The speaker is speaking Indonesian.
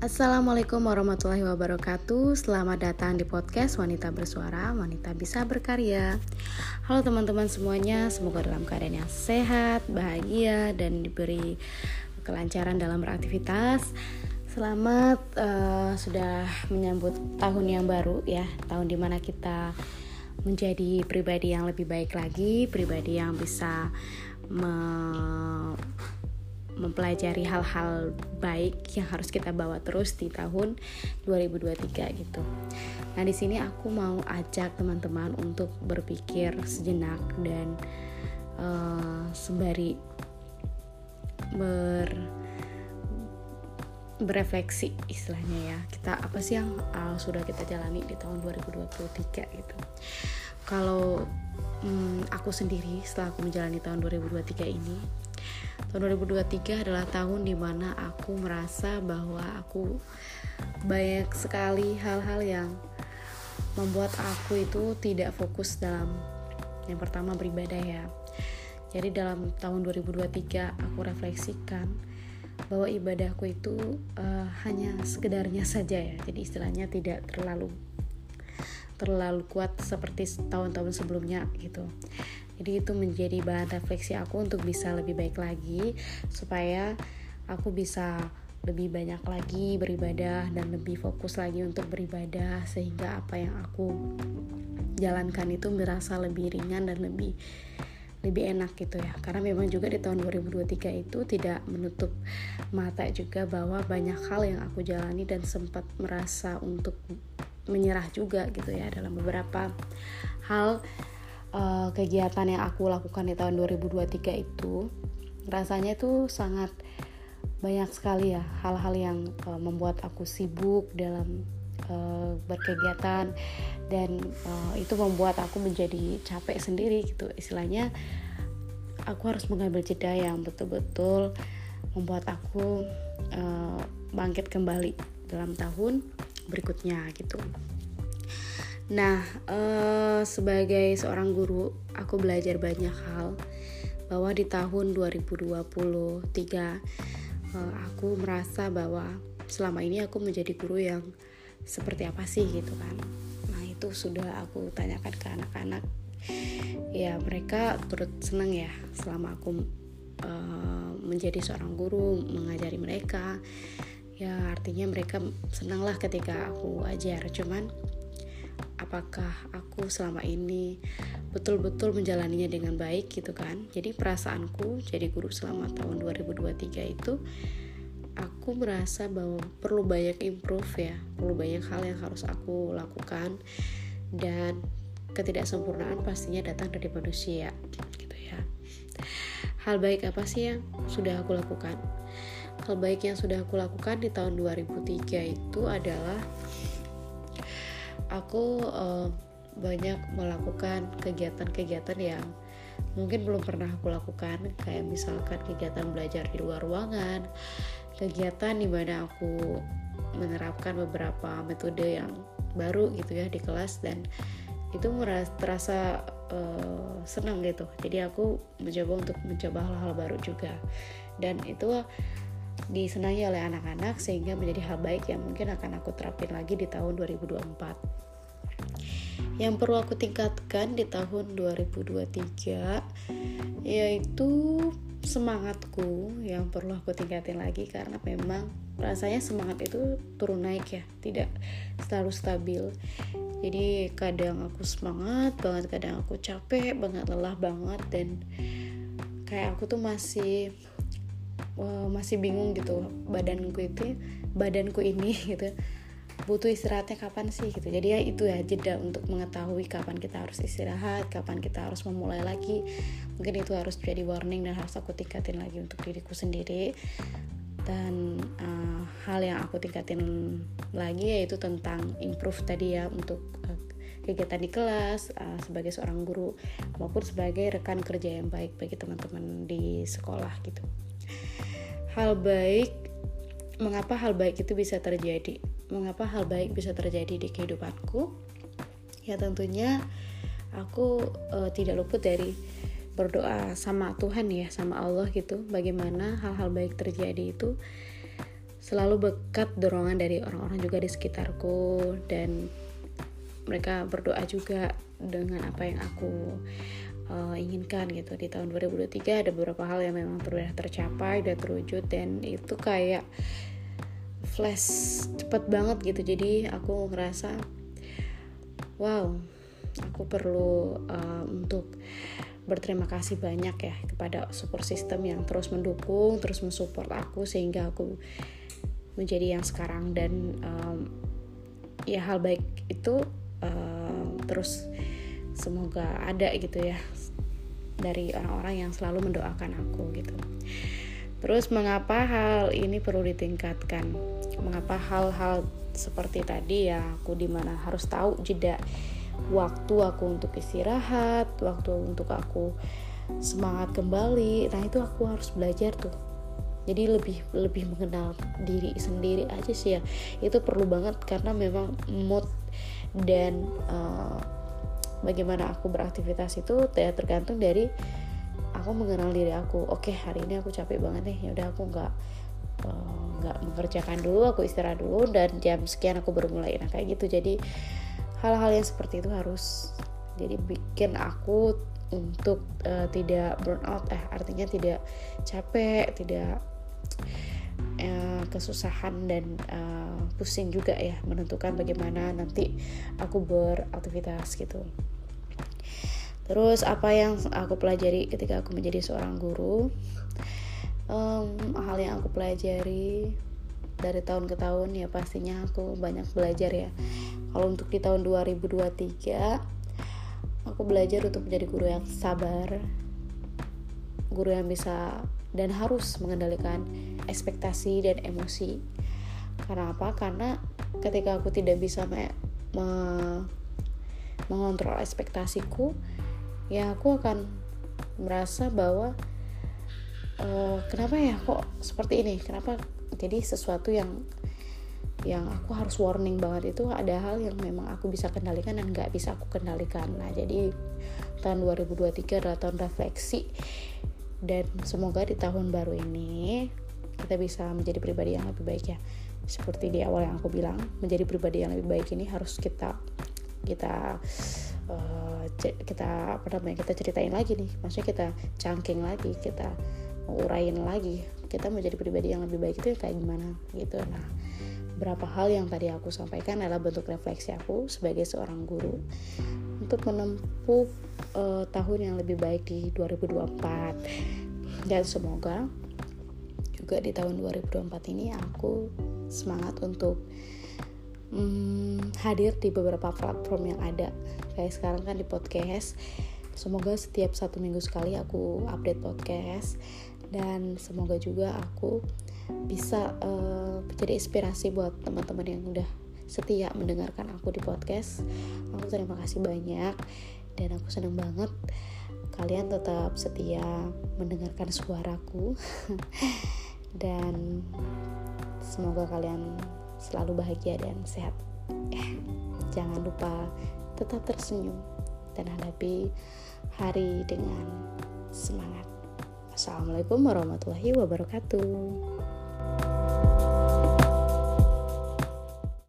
Assalamualaikum warahmatullahi wabarakatuh. Selamat datang di podcast Wanita Bersuara Wanita Bisa Berkarya. Halo teman-teman semuanya Semoga dalam keadaan yang sehat, bahagia Dan diberi kelancaran dalam beraktivitas. Selamat uh, sudah menyambut tahun yang baru ya Tahun di mana kita menjadi pribadi yang lebih baik lagi Pribadi yang bisa mempelajari hal-hal baik yang harus kita bawa terus di tahun 2023 gitu. Nah, di sini aku mau ajak teman-teman untuk berpikir sejenak dan uh, sembari ber berefleksi istilahnya ya kita apa sih yang uh, sudah kita jalani di tahun 2023 gitu kalau um, aku sendiri setelah aku menjalani tahun 2023 ini tahun 2023 adalah tahun di mana aku merasa bahwa aku banyak sekali hal-hal yang membuat aku itu tidak fokus dalam yang pertama beribadah ya. Jadi dalam tahun 2023 aku refleksikan bahwa ibadahku itu uh, hanya sekedarnya saja ya. Jadi istilahnya tidak terlalu terlalu kuat seperti tahun-tahun sebelumnya gitu jadi itu menjadi bahan refleksi aku untuk bisa lebih baik lagi supaya aku bisa lebih banyak lagi beribadah dan lebih fokus lagi untuk beribadah sehingga apa yang aku jalankan itu merasa lebih ringan dan lebih lebih enak gitu ya. Karena memang juga di tahun 2023 itu tidak menutup mata juga bahwa banyak hal yang aku jalani dan sempat merasa untuk menyerah juga gitu ya dalam beberapa hal uh, kegiatan yang aku lakukan di tahun 2023 itu rasanya itu sangat banyak sekali ya hal-hal yang uh, membuat aku sibuk dalam uh, berkegiatan dan uh, itu membuat aku menjadi capek sendiri gitu istilahnya aku harus mengambil jeda yang betul-betul membuat aku uh, bangkit kembali dalam tahun berikutnya gitu. Nah, uh, sebagai seorang guru, aku belajar banyak hal bahwa di tahun 2023 uh, eh, aku merasa bahwa selama ini aku menjadi guru yang seperti apa sih gitu kan. Nah, itu sudah aku tanyakan ke anak-anak. Ya, mereka turut senang ya selama aku uh, menjadi seorang guru, mengajari mereka. Ya, artinya mereka senanglah ketika aku ajar. Cuman apakah aku selama ini betul-betul menjalaninya dengan baik gitu kan. Jadi perasaanku jadi guru selama tahun 2023 itu aku merasa bahwa perlu banyak improve ya perlu banyak hal yang harus aku lakukan dan ketidaksempurnaan pastinya datang dari manusia gitu ya. Hal baik apa sih yang sudah aku lakukan? Hal baik yang sudah aku lakukan di tahun 2003 itu adalah aku uh, banyak melakukan kegiatan-kegiatan yang mungkin belum pernah aku lakukan. Kayak misalkan kegiatan belajar di luar ruangan kegiatan di mana aku menerapkan beberapa metode yang baru gitu ya di kelas dan itu merasa terasa uh, senang gitu. Jadi aku mencoba untuk mencoba hal-hal baru juga. Dan itu disenangi oleh anak-anak sehingga menjadi hal baik yang mungkin akan aku terapin lagi di tahun 2024 yang perlu aku tingkatkan di tahun 2023 yaitu semangatku yang perlu aku tingkatin lagi karena memang rasanya semangat itu turun naik ya tidak selalu stabil. Jadi kadang aku semangat banget kadang aku capek banget lelah banget dan kayak aku tuh masih uh, masih bingung gitu badanku itu badanku ini gitu butuh istirahatnya kapan sih gitu. Jadi ya itu ya jeda untuk mengetahui kapan kita harus istirahat kapan kita harus memulai lagi. Mungkin itu harus jadi warning dan harus aku tingkatin lagi untuk diriku sendiri. Dan uh, hal yang aku tingkatin lagi yaitu tentang improve tadi ya untuk uh, kegiatan di kelas uh, sebagai seorang guru maupun sebagai rekan kerja yang baik bagi teman-teman di sekolah gitu hal baik mengapa hal baik itu bisa terjadi? Mengapa hal baik bisa terjadi di kehidupanku? Ya tentunya aku uh, tidak luput dari berdoa sama Tuhan ya sama Allah gitu. Bagaimana hal-hal baik terjadi itu selalu bekat dorongan dari orang-orang juga di sekitarku. Dan mereka berdoa juga dengan apa yang aku uh, inginkan gitu. Di tahun 2023 ada beberapa hal yang memang sudah tercapai dan terwujud dan itu kayak flash cepet banget gitu. Jadi aku ngerasa wow aku perlu uh, untuk berterima kasih banyak ya kepada support system yang terus mendukung terus mensupport aku sehingga aku menjadi yang sekarang. Dan um, ya hal baik itu uh, terus semoga ada gitu ya dari orang-orang yang selalu mendoakan aku gitu. Terus mengapa hal ini perlu ditingkatkan? Mengapa hal-hal seperti tadi ya aku di mana harus tahu jeda waktu aku untuk istirahat waktu untuk aku semangat kembali. Nah itu aku harus belajar tuh. Jadi lebih lebih mengenal diri sendiri aja sih ya. Itu perlu banget karena memang mood dan uh, bagaimana aku beraktivitas itu ya tergantung dari aku mengenal diri aku. Oke hari ini aku capek banget nih. Ya udah aku nggak eh, nggak uh, mengerjakan dulu aku istirahat dulu dan jam sekian aku baru mulai. Nah kayak gitu. Jadi hal-hal yang seperti itu harus jadi bikin aku untuk uh, tidak burn out. Eh artinya tidak capek tidak uh, kesusahan dan uh, pusing juga ya menentukan bagaimana nanti aku beraktivitas gitu Terus apa yang aku pelajari ketika aku menjadi seorang guru? Um, hal yang aku pelajari dari tahun ke tahun ya pastinya aku banyak belajar ya. Kalau untuk di tahun 2023 aku belajar untuk menjadi guru yang sabar, guru yang bisa dan harus mengendalikan ekspektasi dan emosi. Karena apa? Karena ketika aku tidak bisa me, me mengontrol ekspektasiku, ya aku akan merasa bahwa uh, kenapa ya kok seperti ini kenapa jadi sesuatu yang yang aku harus warning banget itu ada hal yang memang aku bisa kendalikan dan nggak bisa aku kendalikan nah jadi tahun 2023 adalah tahun refleksi dan semoga di tahun baru ini kita bisa menjadi pribadi yang lebih baik ya. Seperti di awal yang aku bilang menjadi pribadi yang lebih baik ini harus kita kita uh, kita apa namanya kita ceritain lagi nih. Maksudnya kita cangking lagi kita urain lagi. Kita menjadi pribadi yang lebih baik itu kayak gimana gitu. Nah berapa hal yang tadi aku sampaikan adalah bentuk refleksi aku sebagai seorang guru untuk menempuh uh, tahun yang lebih baik di 2024 dan semoga juga di tahun 2024 ini aku semangat untuk hmm, hadir di beberapa platform yang ada. Kayak sekarang kan di podcast. Semoga setiap satu minggu sekali aku update podcast. Dan semoga juga aku bisa uh, menjadi inspirasi buat teman-teman yang udah setia mendengarkan aku di podcast aku terima kasih banyak dan aku senang banget kalian tetap setia mendengarkan suaraku dan semoga kalian selalu bahagia dan sehat. Eh, jangan lupa tetap tersenyum dan hadapi hari dengan semangat. Assalamualaikum warahmatullahi wabarakatuh.